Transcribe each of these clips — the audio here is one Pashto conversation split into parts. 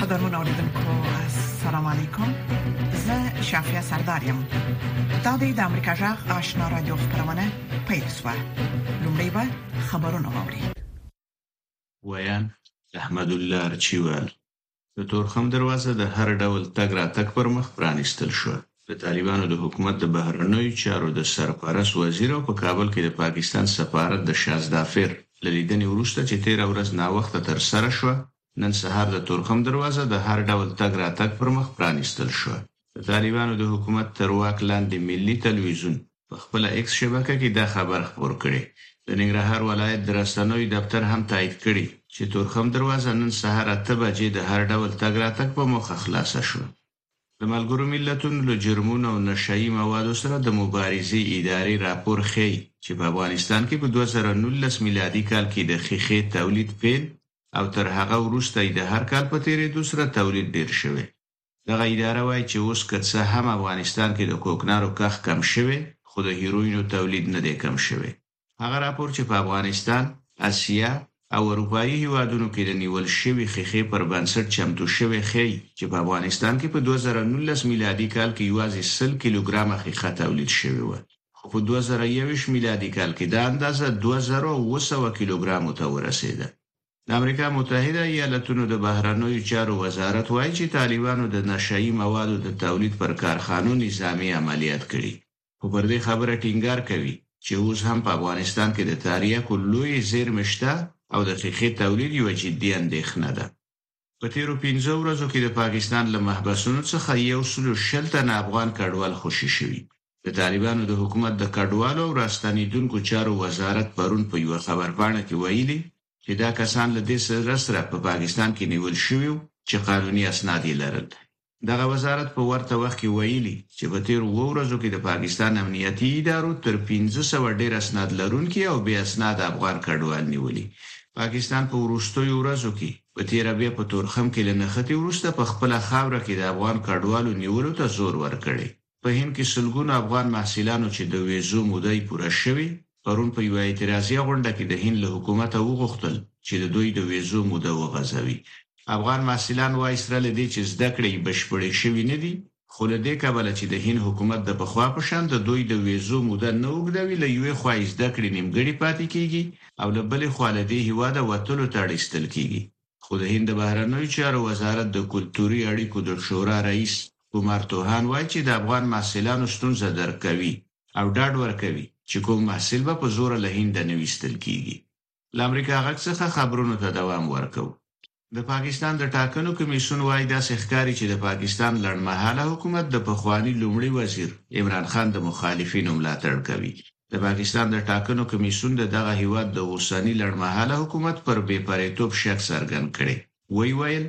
قدرمن اوریدونکو السلام علیکم زه شافیا سردار یم دا د امریکا جغ آشنا را دوه خبرونه پیل شوه لومړی به خبرونه واوري ویان احمد الله رچیوال د تورخم دروازه د هر ډول تګ راتګ پر مخ پرانیستل شو د طالبانو د حکومت د بهرنیو چارو د سرپرست وزیر او په کابل کې د پاکستان سفارت د شازدافیر له لیدنې وروسته چې تېره ورځ ناوخته ترسره شوه، نن سهار د تورخم دروازه د هر ډول تګ راتګ پر مخ پرانیستل شوه. د طالبانو د حکومت تر واک لاندې ملي تلویزیون په خپله اېکس شبکه کې دا خبر خپور کړی. د ننګرهار ولایت د رسنیو دفتر هم تایید کړې چې تورخم دروازه نن سهار اته بجې د هر ډول تګ راتګ په موخه خلاصه شوه. د ملګرو ملتونو له جرمونو او نشه يي موادو سره د مبارزې ادارې راپور ښيي چې په افغانستان کې په 2019 میلادي کال کې د ښیښې تولید پیل او تر هغه وروسته یې د هر کال په تېرېدو سره تولید ډېر شوی. دغه اداره وایي چې اوس که څه هم افغانستان کې د کوکنارو کښت کم شوی، خو د هیروینو تولید نه دی کم شوی. هغه راپور چې په افغانستان، اسیا او اروپايي هېوادونو کې د نیول شوي ښیښې پر بنسټ چمتو شوی ښيي چې په افغانستان کې په دوه زره نولس میلادي کال کې یوازې سل کیلوګرامه ښیښه تولید شوې وه، خو په دوه زره یوویشت میلادي کال کې دا اندازه دوه زره او اووه سوه کیلوګرامو ته ورسېده. د امریکا متحده ایالتونو د بهرنیو چارو وزارت وايي چې طالبانو د نشه يي موادو د تولید پر کارخانو نظامي عملیات کړي خو پر دې خبره ټینګار کوي چې اوس هم په افغانستان کې د تریاکو لویې زیرمې شته او د ښیښې تولید یوه جدي اندیښنه ده. په تیرو پنځه ورځو کې د پاکستان له محبسونو څخه یو سل او شل تنه افغان کډوال خوشې شوي. د طالبانو د حکومت د کډوالو او راستنیدونکو چارو وزارت پرون په یوه خبرپاڼه کې ویلي چې دا کسان له دې سره سره په پاکستان کې نیول شوي وو چې قانوني اسناد یې لرل. دغه وزارت په ورته وخت کې ویلي، چې په تېرو اوو ورځو کې د پاکستان امنیتي ادارو تر پنځه سوه ډېر اسناد لرونکي او بې اسناده افغان کډوال نیولي. پاکستان په وروستیو ورځو کې په تېره بیا په تورخم کې له نښتې وروسته په خپله خاوره کې د افغان کډوالو نیولو ته زور ورکړی. په هند کې سلګونه افغان محصلانو چې د ویزو موده یې پوره شوې، پرون په یوه اعتراضیه غونډه کې د هند له حکومته وغوښتل چې د دوی د ویزو موده وغځوي. افغان محصلان وايي، سره له دې چې زده کړې یې بشپړې شوې نه دي، خو له دې کبله چې د هند حکومت د پخوا په شان د دوی د ویزو موده نه اوږدوي، له یوې خوا یې زده کړې نیمګړې پاتې کېږي او له بلې خوا له دې هېواده وتلو ته اړ ایستل کېږي. خو د هند د بهرنیو چارو وزارت د کلتوري اړیکو د شورا رئیس عمر توهان وايي چې د افغان محصلانو ستونزه درک کوي او ډاډ ورکوي چې کوم محصل به په زوره له هنده نه ویستل کیږي. له امریکا غږ څخه خبرونو ته دوام ورکوو. د پاکستان د ټاکنو کمیسیون وايي داسې ښکاري چې د پاکستان لنډمهاله حکومت د پخواني لومړي وزیر عمران خان د مخالفینو ملاتړ کوي د پاکستان د ټاکنو کمېسیون د دغه هېواد د اوسني لنډمهاله حکومت پر بې پرېتوب شک څرګند کړی وي ویل،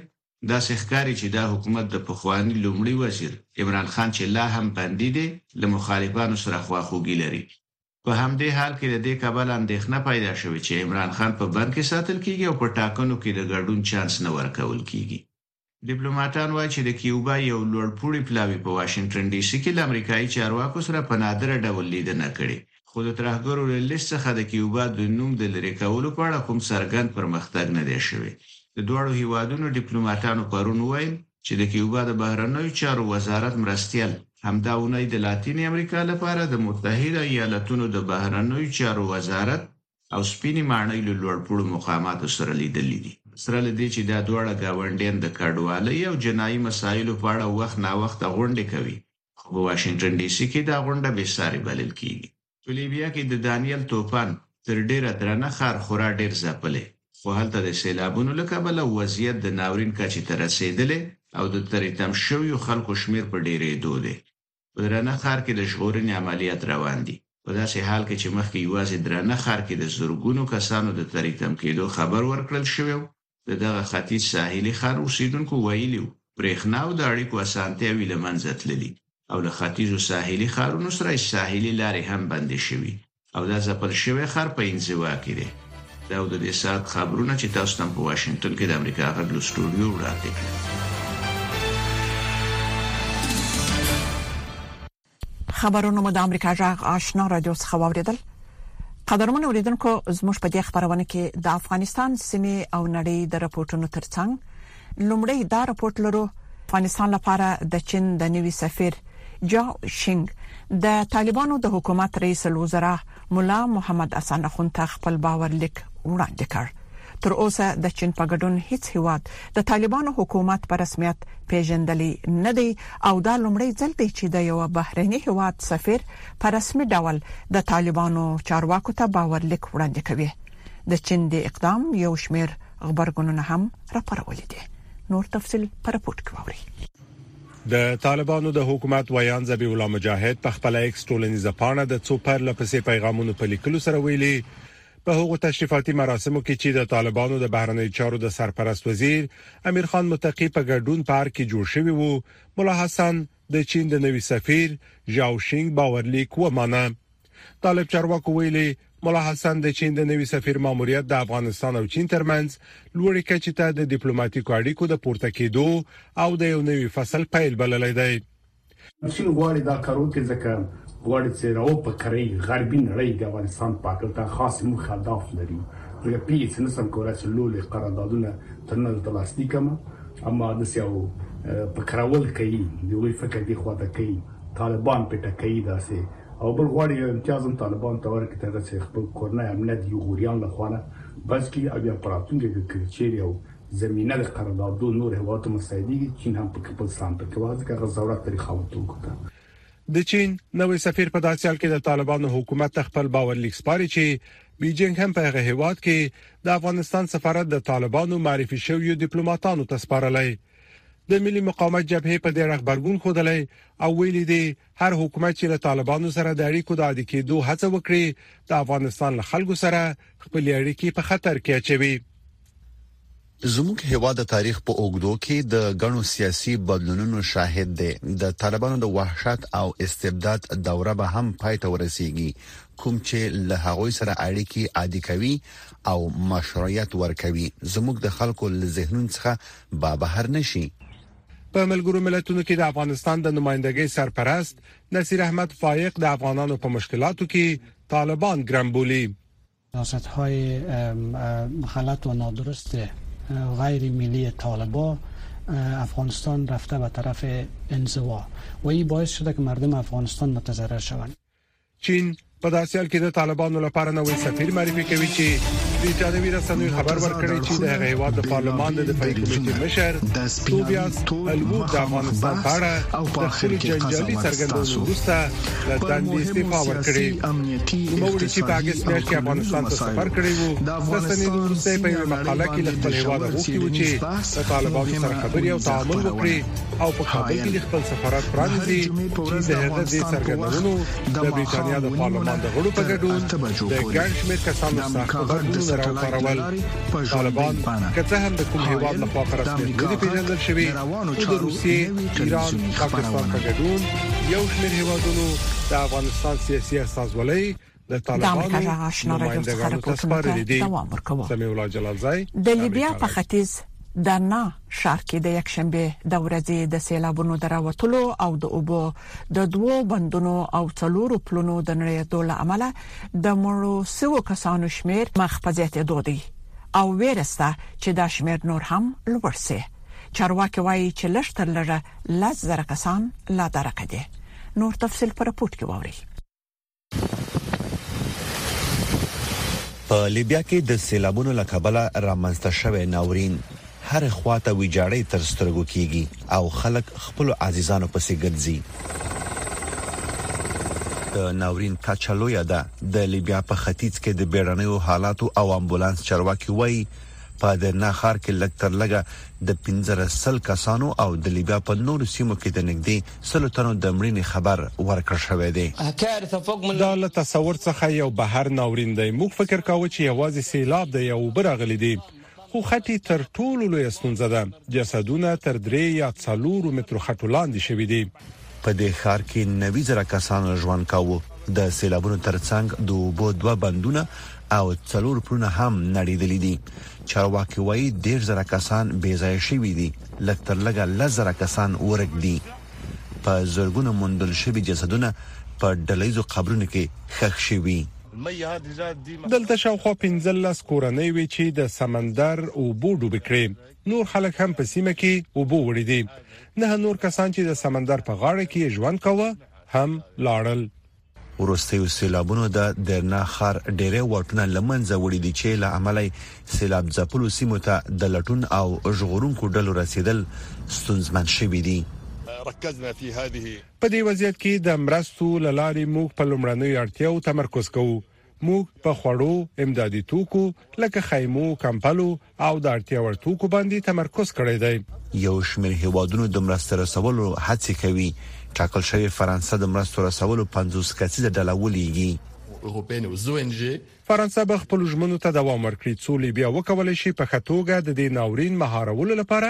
داسې ښکاري چې دا حکومت د پخواني لومړي وزیر عمران خان چې لا هم بندي دی له مخالفانو سره خواخوږي لري. په همدې حال کې له دې کبله اندېښنه پیدا شوې چې عمران خان په بند کې ساتل کېږي او په ټاکنو کې د ګډون چانس نه ورکول کېږي. ډیپلوماټان وايي چې د کیوبا یو لوړ پوړي پلاوي په واشنګټن ډي سي کې له امریکايي چارواکو سره په نادره ډول لیدنه کړې، خو د ترهګرو له لیست څخه د کیوبا د نوم د لرې کولو په اړه کوم څرګند پرمختګ نه دی شوی. د دواړو هیوادونو ډیپلوماټانو پرون وویل چې د کیوبا د بهرنیو چارو وزارت مرستیال همدا اونۍ د لاتینې امریکا لپاره د متحده ایالتونو د بهرنیو چارو وزارت او سپینې ماڼۍ له لوړپوړو مقاماتو سره لیدلي دي. سره له دې چې دا دواړه ګاونډیان د کډوالۍ او جنایي مسایلو په اړه وخت ناوخته غونډې کوي، خو په واشنګټن ډي سي کې دا غونډه بې سارې بلل کیږي. په لیبیا کې د دانیل توپان تر ډېره درنه ښار خورا ډېر ځپلی، خو هلته د سېلابونو له کبله وضعیت د ناورین کچې ته رسېدلی او د تری تم شویو خلکو شمېر په ډېرېدو دی. په درنه ښار کې د ژغورنې عملیات روان دي، په داسې حال کې چې مخکې یوازې درنه ښار کې د زرګونو کسانو د تری تم کېدو خبر ورکړل شوی و، د دغه ختیځ ساحلي ښار اوسېدونکو ویلي و، برېښنا او د اړیکو اسانتیاوي له منځه تللي او له ختیځو ساحلي ښارونو سره یې ساحلي لارې هم بندې شوي او دا ځپل شوی ښار په انزوا کې دی. دا او د دې ساعت خبرونه چې تاسو تم په واشنگټن کې د امریکا غږ له سټوډیو وړاندې کړل. خبرونه مو د امریکا جغ آشنا رادیو څخه واوریدل قدرمن اوریدونکو زموږ په دې خبرونه کې د افغانستان سیمه او نړۍ د رپورټونو ترڅنګ لومړی دا رپورټ لرو افغانستان لپاره د چین د نوي سفیر جاو شینګ د طالبانو د حکومت رئیس الوزرا مولا محمد حسن اخوند ته خپل باور لیک وړاندې کړ تر اوسه د چین په ګډون هیڅ هیواد د طالبانو حکومت په رسمیت پیژندلی نه دی او دا لومړی ځل دی چې د یو بهرني هیواد سفیر په رسمي ډول د طالبانو چارواکو ته باورلیک وړاندې کوي د چین د اقدام یو شمیر خبرګونونه هم راپارولې دي نور تفصيل پر رپورت کې ووري د طالبانو د حکومت ویان زبی الله مجاهد په خپل ایکس ټولنیزه پاڼه د څو پر لپسې پیغامونو په لیکلو سره ویلي په هغو تشریفاتي مراسمو کې چې د طالبانو د بهرنیو چارو د سرپرست وزیر امیر خان متقی په ګډون په هر کې جوړ شوی وو مولا حسن د چین د نوي سفیر ژاو شینګ باورلیک ومانه طالب چارواکو ویلي ملا حسن د چین د نوي سفیر ماموریت د افغانستان او چین ترمنځ لوړې کچې ته د ډیپلوماټیکو اړیکو د پورته کېدو او د یو نوي فصل پیل بللی دی چین غواړي دا کار وکړي ځکه غواړي چې راو په کرۍ غربي نړۍ د افغانستان په اړه ته خاص موږ هدف لري ځکه پیس نه سم کولای چې لولې قراردادونه تر نن ته لاسلیک کړم اما د سیاو په کراول کوي دوی فکر دی خواته کوي طالبان په ټکيي داسې او بل غواړي یو امتیاز هم طالبان ته ورکړي تر هغه چې خپل کورنی امنیت د یغوریان له خوا نه بس کړي او یا په راتلونکي کې که چیرې او زمینه د قراردادو نور هیوادو ته مساعدیږي چین هم پکې خپل سهم پکې واخلي ځکه هغه زوړه طریقه الوتونکو ته د چین نوی سفیر په داسې حال کې د طالبانو حکومت ته خپل باور لیک سپاري چې بیجینګ هم په هغه هیواد کې د افغانستان سفارت د طالبانو معرفي شویو ډیپلوماټانو ته سپارلی د ملي مقاومت جبهې په دې اړه خبرګون خودلې او ویلي دي هر حکومت چې له طالبانو سره د اړیکو د عادي کېدو هڅه وکړي د افغانستان له خلکو سره خپل اړیکې په خطر کې اچوي زموږ هوا د تاریخ په اوګدو کې د غنو سیاسي بدلونونو شاهد دی د طالبانو د وحشت او استبداد دوره به هم پای ته ورسیږي کوم چې له هغوی سره اړیکې عادي کوي او مشروعیت ورکوي زموږ د خلکو له ذهنونو څخه به بهر نشي په ملګرو ملتونو کې د افغانستان د نمائندګۍ سرپرست نصیر احمد فائق د افغانانو په مشکلاتو کې طالبان ګرم بولی سیاست های غلط و نادرست غیر ملی طالبا افغانستان رفته به طرف انزوا و این باعث شده که مردم افغانستان متضرر شوند چین په داسې حال کې د طالبانو لپاره نوې سفیر معرفي کوي چې بریټانوي رسنیو خبر ورکړی چې د هغه هواد د پارلمان د دفاعي کمیټې مشر توبیاس الوو د افغانستان په اړه او په اخر کې جنجالي څرګندونو وروسته د دندې استعفا ورکړې نوموړي چې په اگست میاشت کې افغانستان ته سفر کړی وو د افغانستان وروسته په یو مقاله کې د خپل هواد غوښتي و چې د طالبانو سره خبري او تعامل وکړي او په کابل کې خپل سفارت پرانیزي چې د هغه د څرګندونو د بریټانیا د پارلمان د غړو په ګډون د ګڼ شمېر کسانو سره خبرونه راوپارول طالبان که څه هم د کوم هیواد لخوا پر رسمیت نه دي پیژندل شوي خو د روسیې ایران پاکستان په ګډون یو شمېر هیوادونو د افغانستان سیاسي استازولۍ د طالبانو نمائندګانو ته سپارلي دي سمي الله جلال زای د لیبیا په ختیځ د نا شهر کې د یک شنبه د ورځې د سیلابونو دراوتلو او د اوبو د دوو بندونو او څلورو پلونو د نړیدو لامل د مړو سو کسانو شمیر مخ په زیاتېدو دی او ویرسته چې دا شمیر نور هم لوړ شي چارواکي وایي چې لږ تر لږه لږ زر کسان لا درکه دي نور تفصيل پر راپورټ کې ووري په لیبیا کې د سیلابونو له کبله رامنځته شوی ناورین هر خواته ویجاړی تر سترګو کیږي او خلک خپل عزیزانو پسې ګرځي د ناورین کچلویا ده د لیبیا په ختیځ کې د بیړنیو حالاتو او امبولانس چارواکي وایي په درنا ښار کې لږ تر لږه د پنځه سل کسانو او د لیبیا په نورو سیمو کې د نږدې سلو تنو د مړینې خبر ورکړ شوی دی. دا له تصور څخه یو بهر ناورین دی. موږ فکر کاوه چې یوازې سیلاب دی او اوبه راغلي دي، خو خټې تر ټولو لویه ستونزه ده. جسدونه تر درې یا څلورو مترو خټو لاندې شوي دي. په دې ښار کې 90 زره کسانو ژوند کاوه د سیلابونو ترڅنګ د اوبو دوه بندونه او څلور پلونه هم نړیدلې دي چارواکي وایي ډیر زره کسان بې ځای شوي دي لږ تر لږه لس زره کسان ورک دي په زرګونو موندل شوي جسدونه په ډلېزو قبرونو کې خښ شوي دلته شاوخوا 15 کورنۍ وي چې د سمندر اوبو ډوبې کړې نور خلک هم په سیمه کې اوبو وړي دي. نهه نور کسان چې د سمندر په غاړه کې یې ژوند کاوه هم لاړل. وروستیو سیلابونو د دیرنا ښار ډیری واټونه له منځه وړي دي چې له امله یې سیلاب ځپلو سیمو ته د لټون او ژغورونکو ډلو رسیدل ستونزمن شوي دي. په دې وضعیت کې د مرستو له لارې موږ په لومړنیو اړتیاوو تمرکز کوو. موږ په خوړو، امدادي توکو لکه خیمو، کمپلو او د اړتیا وړ توکو باندې تمرکز کړی دی. یو شمېر هېوادونو د مرستې رسولو هڅې کوي، ټاکل شوې فرانسه د مرستو رسولو پنځوس کسیزه ډله ولېږي. فرانسه به خپلو ژمنو ته دوام ورکړي، څو لیبیا وکولای شي په ښه توګه د دې ناورین مهارولو لپاره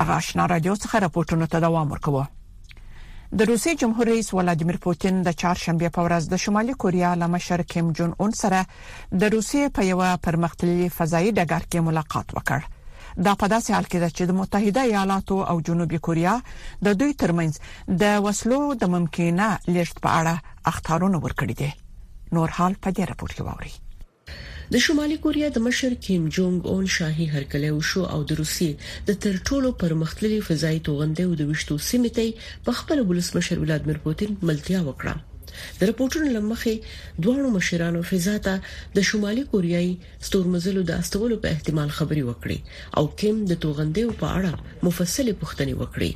هغه آشنا رادیو څخه راپورټونه ته دوام ورکوي د روسي جمهور رئیس ولادیمیر پوتین د چهارشنبه په ورځ د شمالي کوریا له مشر کیم جون اون سره د روسیې په یو پرمختللي فضایي ډګر کې ملاقات وکړ دا په داسې حال کې ده چې د متحده ایالاتو او جنوبي کوریا د دوی ترمنځ د وسلو د ممکنه لیږد په اړه اختارونه ورکړي دي نور حال په دې راپور کې ووري د شمالي کوریا د مشر کیم جونګ اون شاهي هرکلی وشو او د روسیې د تر ټولو پرمختللي فضايي توغندیو د ویشتو سیمې ته یې په خپله ولسمشر ولادمیر پوتین ملتیا وکړه. د رپوټونو له مخې، دواړو مشرانو فضا ته د شمالي کوریايي ستورمزلو د استولو په احتمال خبرې وکړې او کیم د توغندیو په اړه مفصلې پوښتنې وکړې.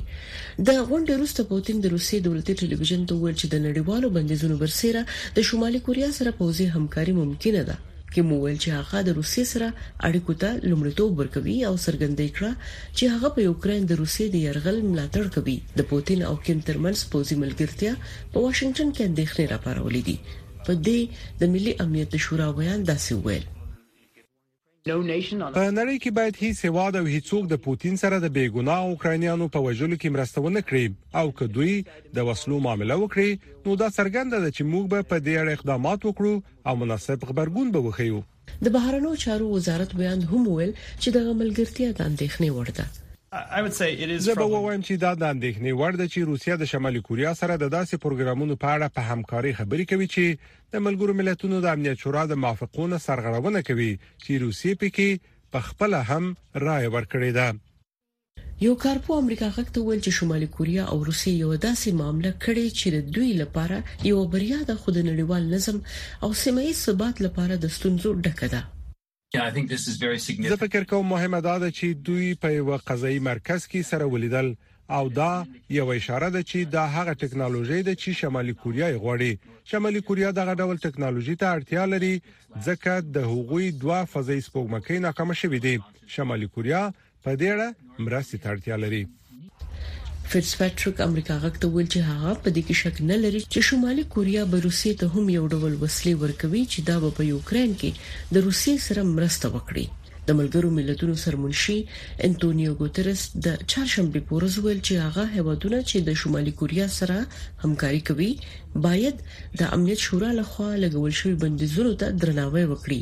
د غونډې وروسته پوتین د روسیې دولتي ټلویزیون ته وویل چې د نړیوالو بندیزونو برسیره د شمالي کوریا سره پوځي همکاري ممکنه ده. کیم وویل چې هغه د روسیې سره اړیکو ته لومړیتوب ورکوي او څرګنده یې کړه چې هغه په یوکراین د روسیې د یرغل ملاتړ کوي. د پوتین او کیم ترمنځ پوځي ملګرتیا په واشنګټن کې اندېښنې راپارولې دي. په دې د ملي امنیت د شورا ویاند داسې وویل. په نړۍ کې باید هیڅ هیواد او هیڅوک د پوتین سره د بې ګناه اوکراینیانو په وژلو کې مرسته ونه کړي او که دوی د وسلو معامله وکړي نو دا څرګنده ده چې موږ به په دې اړه اقدامات وکړو او مناسب غبرګون به وښیو. د بهرنیو چارو وزارت ویاند هم وویل چې دغه ملګرتیا د اندېښنې وړ ده. زه به ووایم چې دا د اندېښنې وړ ده چې روسیه د شمالي کوریا سره د داسې پروګرامونو په اړه په همکارۍ خبرې کوي چې د ملګرو ملتونو د امنیت شورا د موافقو نه سرغړونه کوي چې روسیې پکې په خپله هم رایه ورکړې ده. یو کارپوه امریکا غږ ته وویل چې شمالي کوریا او روسیې یوه داسې معامله کړې چې د دوی لپاره یوه بریا ده خو د نړیوال نظم او سیمه ییز ثبات لپاره د ستونزو ډکه ده. زه فکر کوم مهمه دا ده چې دوی په یو قضایي مرکز کې سره ولیدل او دا یو اشاره ده چې دا هغه ټکنالوژي ده چې شمالي کوریا یې غواړي شمالي کوریا دغه ډول ټکنالوژي ته اړتیا لري ځکه د هغوی دوه فضایي سپوږمکۍ ناکام شوې دي شمالي کوریا په دې اړه مرستې ته اړتیا لري. فیټزپاټریک امریکا غږ ته وویل چې هغه په دې کې شک نه لري چې شمالي کوریا به روسیې ته هم یو ډول وسلې ورکوي چې دا به په یوکراین کې د روسیې سره مرسته وکړي. د ملګرو ملتونو سرمنشي انتونیو ګوترس د چهارشنبې په ورځ وویل چې هغه هیوادونه چې د شمالي کوریا سره همکاري کوي باید د امنیت شورا لخوا لګول شوي بندیزونو ته درناوی وکړي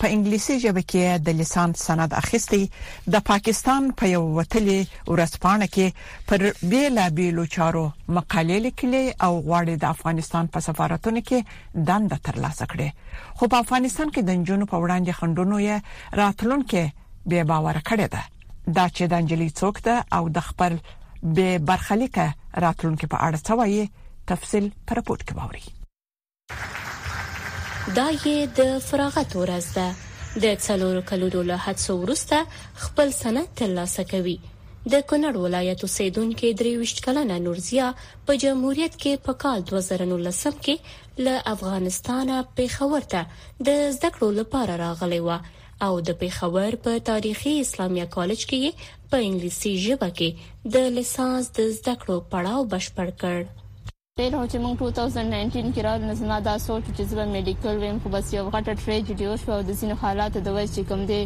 په انګلیسي ژبه کې د لیسانس سند اخیستی د پاکستان په یو وتلي ورځپاڼه کې پر بیلا بیلو چارو مقالې لیکلي او غواړي د افغانستان په سفارتونو کې دنده ترلاسه کړي خو په افغانستان کې د جنونو په وړاندې خندونو یې راتلونکي به باور کړی ده دا چې د انجلۍ څوک ده او د خپل به برخلیک راتلونکي په اړه څه وایي تفصيل پر پورت کې باوري دا یې د فراغت ورځ ده. د څلورو کلونو له هڅو وروسته خپل سند ترلاسه کوي. د کونړ ولایت اوسیدونکې 23 کلنه نورزیا په جمهوریت کې په کال 2019 کې له افغانستانه پیښور ته د زده کړو لپاره راغلې و او د پیښور په تاریخي اسلامیا کالج کې په انګلیسي ژبه کې د لیسانس د زده کړو پړاو بشپړ کړ. تیر وخت چې موږ 2019 کې راغلو نو زما دا سوچ و چې زه به میډیکل ویم خو بس یو غټه ټریجډي وشوه او د ځینو حالاتو د وجې چې کوم دی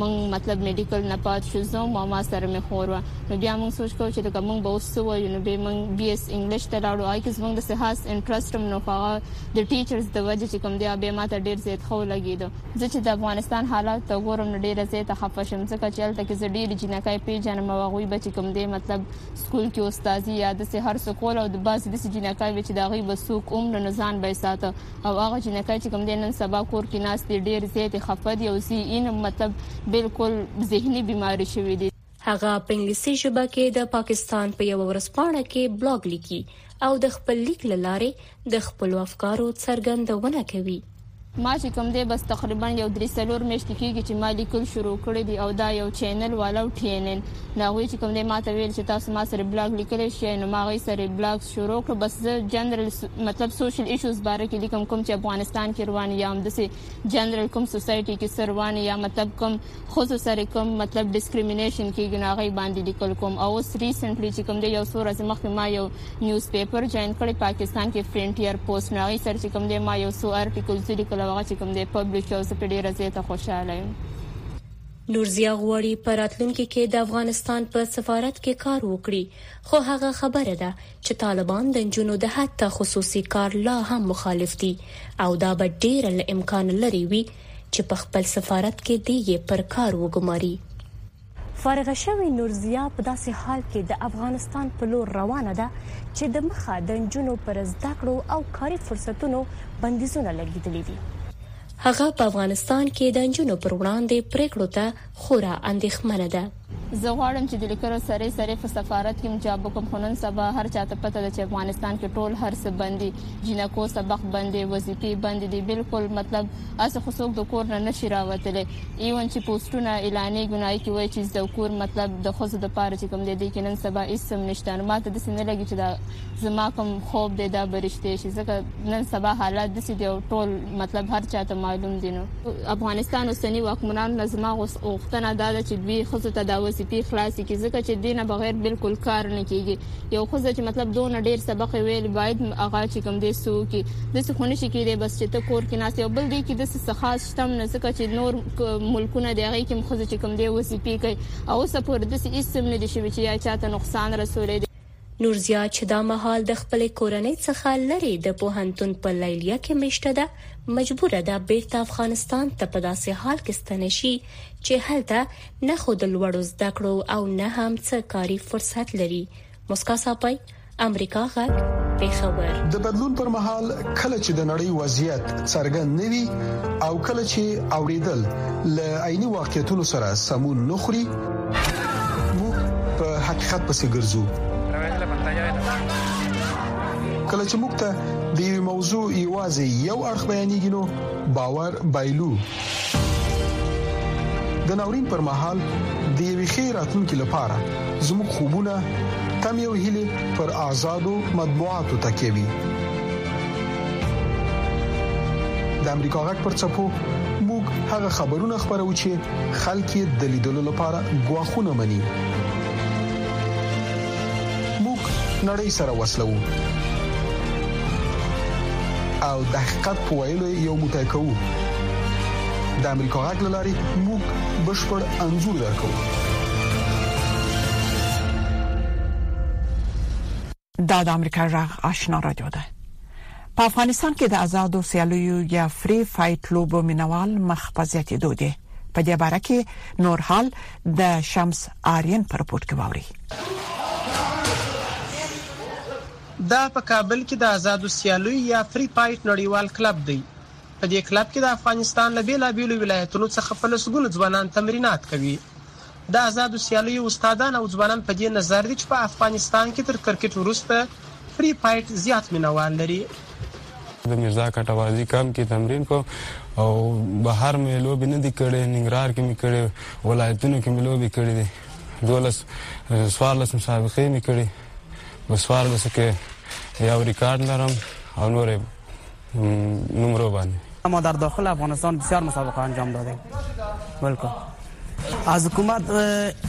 موږ مطلب میډیکل نه پات شو زه وم او ما سره مې خور وه نو بیا موږ سوچ کوو چې لکه موږ به اوس څه وایو نو بیا موږ بي ایس انګلیش ته لاړو هغه کې زموږ داسې خاص انټرسټ هم نه خو هغه د ټیچرز د وجې چې کوم دی بیا ما ته ډیر زیات ښه ولګیده زه چې د افغانستان حالات ته ګورم نو ډیره زیاته خفه شوم ځکه چې هلته کې زه ډیرې جینکۍ پیژنم او هغوی به چې کوم دی مطلب سکول کې استادي یا د سي هر څه کول او د باسي د سي جنکای وی چې دا غي به سوق اوم نه نزان به ساته او هغه جنکای چې کوم دینن سبا کور کې ناس دي ډیر زیات خفه دي او سي ان مطلب بالکل ذهني بیماری شوی دي هغه په انګلیسي ژبه کې د پاکستان په یو ورځپاڼه کې بلاګ لیکي او د خپل لیک لاره د خپلو افکارو څرګندونه کوي. ما چې کوم دی بس تقریبا یو درې څلور میاشتې کیږي چې ما لیکل شروع کړي دي او دا یو چینل والا او ټي ان ان نو هغوی چې کوم دی ماته ویل چې تاسو ما سره بلاګ لیکلی شي نو ما هغوی سره بلاګ شروع کړ بس زه جنرل مطلب سوشل ایشوز باره کې لیکم کوم چې افغانستان کې روان یا همداسې جنرل کوم سوسایټي کې څه روان یا مطلب کوم ښځو سره کوم مطلب ډیسکریمینیشن کیږي نو هغه باندې لیکل کوم او اوس ریسنټلی چې کوم دی یو څو ورځې مخکې ما یو نیوز پیپر جوائن کړی پاکستان کې فرنټیر پوسټ نو هغه سره چې کوم دی ما یو څو ارټیکلز لیکل او هغه چې کوم دی پبلش او زه په ډیره زیاته خوشاله یم نورزیا غواړي په راتلونکي کې د افغانستان په سفارت کې کار وکړي خو هغه خبره ده چې طالبان د نجونو د حتی خصوصي کار لا هم مخالف دي او دا به ډېره له امکانه لرې وي چې په خپل سفارت کې دې یې پر کار وګماري. فارغه شوې نورضیا په داسې حال کې د افغانستان په لور روانه ده چې د مخه د نجونو پر زده کړو او کاري فرصتونو بندیزونه لګېدلي دي. هغه په افغانستان کې د نجونو پر وړاندې پرېکړو ته خورا اندېښمنه ده. زه غواړم چې د لیکلو سرې سرې په سفارت کې جاب وکم خو نن سبا هر چاته پته ده چې افغانستان کې ټول هر څه بندي جنکو سبق بندي وظیفې بندي دي بالکل مطلب اس خو څوک د کور نه نشي راوتلې ایون چې پوسټونه اعلانې ګنای کې وای چې زو کور مطلب د خوځو د پاره چې کوم دي دي کې نن سبا هیڅ هم نشته نو ماته د سینې لګي چې دا زما کوم خوب دی دا به رښتیا شي ځکه نن سبا حالات داسې دي او ټول مطلب هر چا ته معلوم دي نو افغانستان اوسني واکمنان نه زما غوښتنه دا ده چې دوی خزو ته دا وظیفې خلاصې کړي ځکه چې دینه بغیر بالکل کار نه کیږي یو خزه چې مطلب دونه ډیر سبق ویل باید هغه چې کوم دې سو کې د څه خونه شي کېدی بس چې ته کور کې ناس یو بل دی کې د څه خاص شتم نه ځکه چې نور ملکونه دی هغه کې مخزه چې کوم دی وسې پیکي او څه پر د څه اسم نه دي شوی چې یا چاته نقصان رسولې نورضیا چې دا مهال د خپلې کورنۍ څخه لرې د پوهنتون په لیلیه کې میشته ده، مجبوره ده بیرته افغانستان ته په داسې حال کې ستنه شي چې هلته نه خو د لوړو زده کړو او نه هم څه کاري فرصت لري. موسکا ساپی، امریکا غږ، پېښور. د بدلون پر مهال کله چې د نړۍ وضعیت څرګند نه وي او کله چې اوریدل له عیني واقعیتونو سره سمون نه خوري، موږ په حقیقت پسې ګرځو کله چې موږ ته د یو موضوع یوازې یو اړخ بیانېږي نو باور بایلو د ناورین پر مهال د یوې خې راتلونکو لپاره زموږ خوبونه تم یو هلي پر آزادو مطبوعاتو تکیوي د امریکا غږ پر چپو موږ هغه خبرونه خبرو چې خلک یې د لیدلو لپاره غواخونه مني موږ نړۍ سره وسلو او د حقیقت په ویلو یو موټی کوو د امریکا غږ لاري موږ بشپړ انزور درکو دا د امریکا غږ آشنا رادیو ده په افغانستان کې د آزادو سیالیو یا فری فایټ لوبو مینوال مخ په زیاتېدو دي په دې باره کې نور حال د شمس آرین پر رپورت کې ووري دا په کابل کې د آزادو سیالیو یا فری فایټ نړیوال کلب دی په دې کلب کې د افغانستان له بیلابیلو ولایتونو څخه په لسګونو ځوانان تمرینات کوي د ازادو سیالیو استادان او ځوانان په دې نظر دي چې په افغانستان کې تر کرکټ وروسته فري فایټ زیات مینه وال لري. د میرزا کټوازي کمپ کې تمرین کوم او بهر مې لوبې نه دي کړې، ننګرهار کې مې کړې، ولایتونو کې مې لوبې کړې دي، دولس څوارلس مسابقې مې کړي، په څوارلسو کې یو ریکارډ لرم او نورې نمره باندې ما در داخل افغانستان بسیار مسابقه انجام دادیم بلکل از حکومت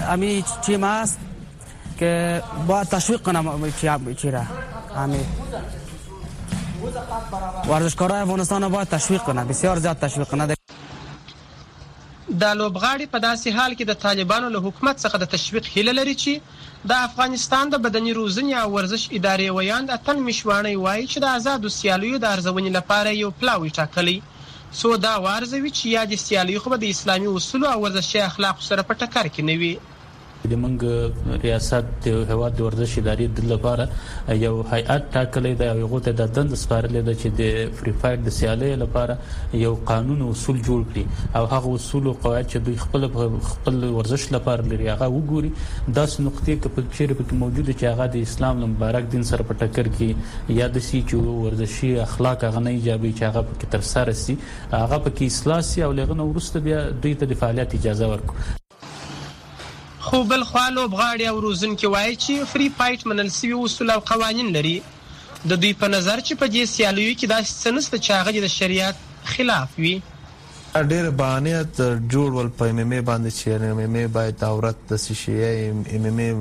امی چی ما است که با تشویق کنم چی را امی ورزشکارای افغانستان باید تشویق کنه بسیار زیاد تشویق کنه دا لوبغاړي په داسې حال کې د طالبانو له حکومت څخه د تشویق هیله لري چې د افغانستان د بدني روزنې او ورزش ادارې ویاند اتل میشواڼی وايي چې د ازادو سیالیو د ارزونې لپاره یې یو پلاوی ټاکلی څو دا وارزوي چې یادې سیالۍ خو به د اسلامي اصولو او ورزشي اخلاقو سره په ټکر کې نه وي. زموږ ریاست د هیواد د ورزش ادارې د لپاره یو هیئت ټاکلی دی او هغه ته د دند سپارلې ده چې د فری فایټ د سیالۍ لپاره یو قانون او اصول جوړ کړي او هغه اصول او قواعد چې دوی خپل خپل ورزش لپاره لري هغه وګوري داسې نقطې کې په چیرې پکې موجوده چې هغه د اسلام مبارک دین سره په ټکر کې یا د سی چې ورزشي اخلاق هغه نه ایجابي چې هغه پکې تر سره سي هغه پکې اصلاح سي او لغنه ورسته بیا دوی ته د فعالیت اجازه ورکړي خو بل خوا لوبغاړي او روزونکي وايي چې فري فایټ منل شوي اصول او قوانین لري. د دوی په نظر چې په دې سیالیو کې داسې څه نشته چې هغه دې د شریعت خلاف وي. ډیر بهانیات جوړ ول په ایم ایم ای باندی چی یعنی ایم ایم ای باید عورت دسی شی یا ایم ایم ای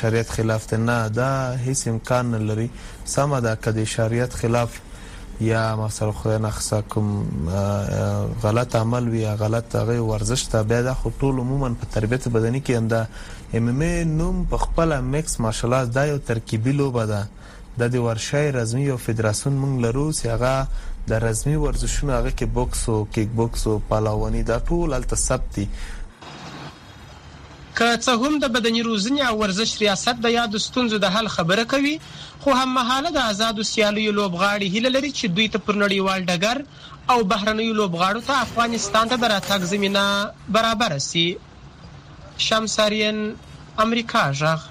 شریعت خلاف دی نه دا هیڅ امکان نلری سمه ده که دی شریعت خلاف یا ما سره خدای نه خسته کوم غلط عمل وي یا غلط هغه ورزش ته بیا دا خو ټول عموما په تربیت بدني کې هم دا ایم ایم ای نوم په خپل میکس مارشل آرټس دا یو ترکیبي لوبه ده د دې ورشای رزمي یو فدراسیون مونږ لرو چې هغه د رزمي ورزشونو هغه کې بوکس او کیک بوکس او پالاوانی دا ټول هلته ثبت دي که څه هم د بدني روزنې او ورزش ریاست د یادو ستونزو د حل خبره کوي، خو هممهاله د ازادو سیالیو لوبغاړي هیله لري چې دوی ته پر نړیوال ډګر او بهرنیو لوبغاړو ته افغانستان ته د راتګ زمینه برابره شي. شمس آرین، امریکا غږ.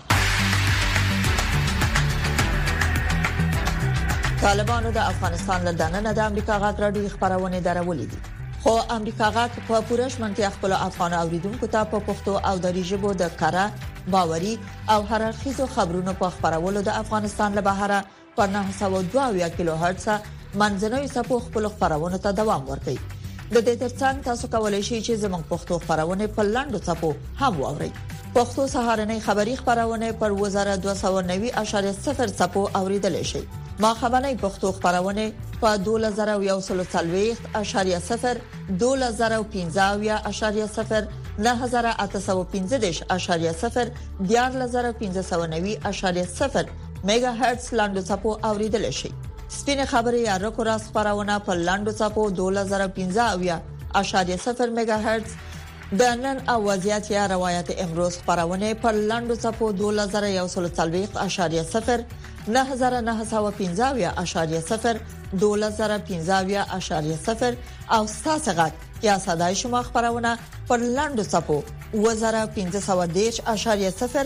طالبانو د افغانستان له دننه د امریکا غاټ راډیو خبرونه درولې دي خو امریکا غاټ په پوره شمنتیا خپل افغان اوریدونکو ته په پښتو او دری ژبو د کره باوري او هررخیزو خبرونو په خبرولو د افغانستان له بهره په نهه سوه او دوه اویا کیلو هرتز منځنوي څپو خپلو خپرونو ته دوام ورکړي. د دې ترڅنګ تاسو کولی شئ چې زموږ پښتو خپرونې په لنډو څپو هم واورئ. پښتو سهارنۍ خبری خبرونه پر 1290.0 څپو اوریدل شي. ما خبرنۍ پښتو خبرونه په 2140.0 2015.0 9815.0 14590.0 میګا هرتز لاندو چپو اوریدل شي سپینه خبره یا رکو راس خبرونه په لاندو چپو 2015.0 میگا هرتز د نن او وضعیت یا روایت امروز خبرونه پر لاندو چپو 2040.0 9915.0 2015.0 او ستاسو غږ یا صداي شما خبرونه پر لاندو چپو 2015.0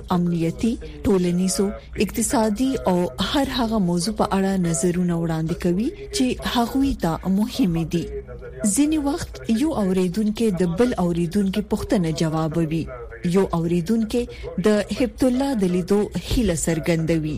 امنیتي ټولنیزو اقتصادي او هر هغه موضوع په اړه نظرونه وړاندې کوي چې هغوی ته مهم دي ځینې وخت یو اوریدونکو د بل اوریدونکو پوښتنه جوابوي یو اوریدونکو د هبت الله د لیدو هیله څرګندوي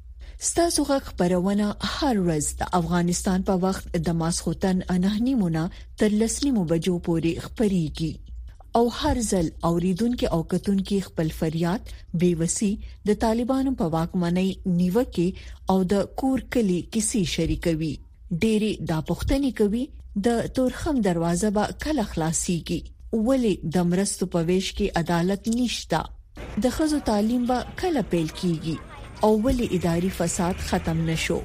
ستاسو غږ خبرونه هر ورځ د افغانستان په وخت د ماسخوتن انه نیمونه تر لس نیمو بجو پورې خبريږي او هر ځل اوریدونکو او کتونکو خپل فریاد بیوسی د طالبانو په واکمنۍ نیوکه او د کور کلی کیسې شریکوي ډېری دا پوښتنې کوي د تورخم دروازه به کله خلاصيږي ولې د مرستو په ویش کې عدالت نشته د خزو تعلیم به کله پیل کیږي او ولې اداري فساد ختم نشو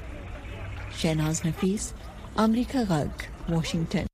شیناز نفیس امریکا غږ واشنگټن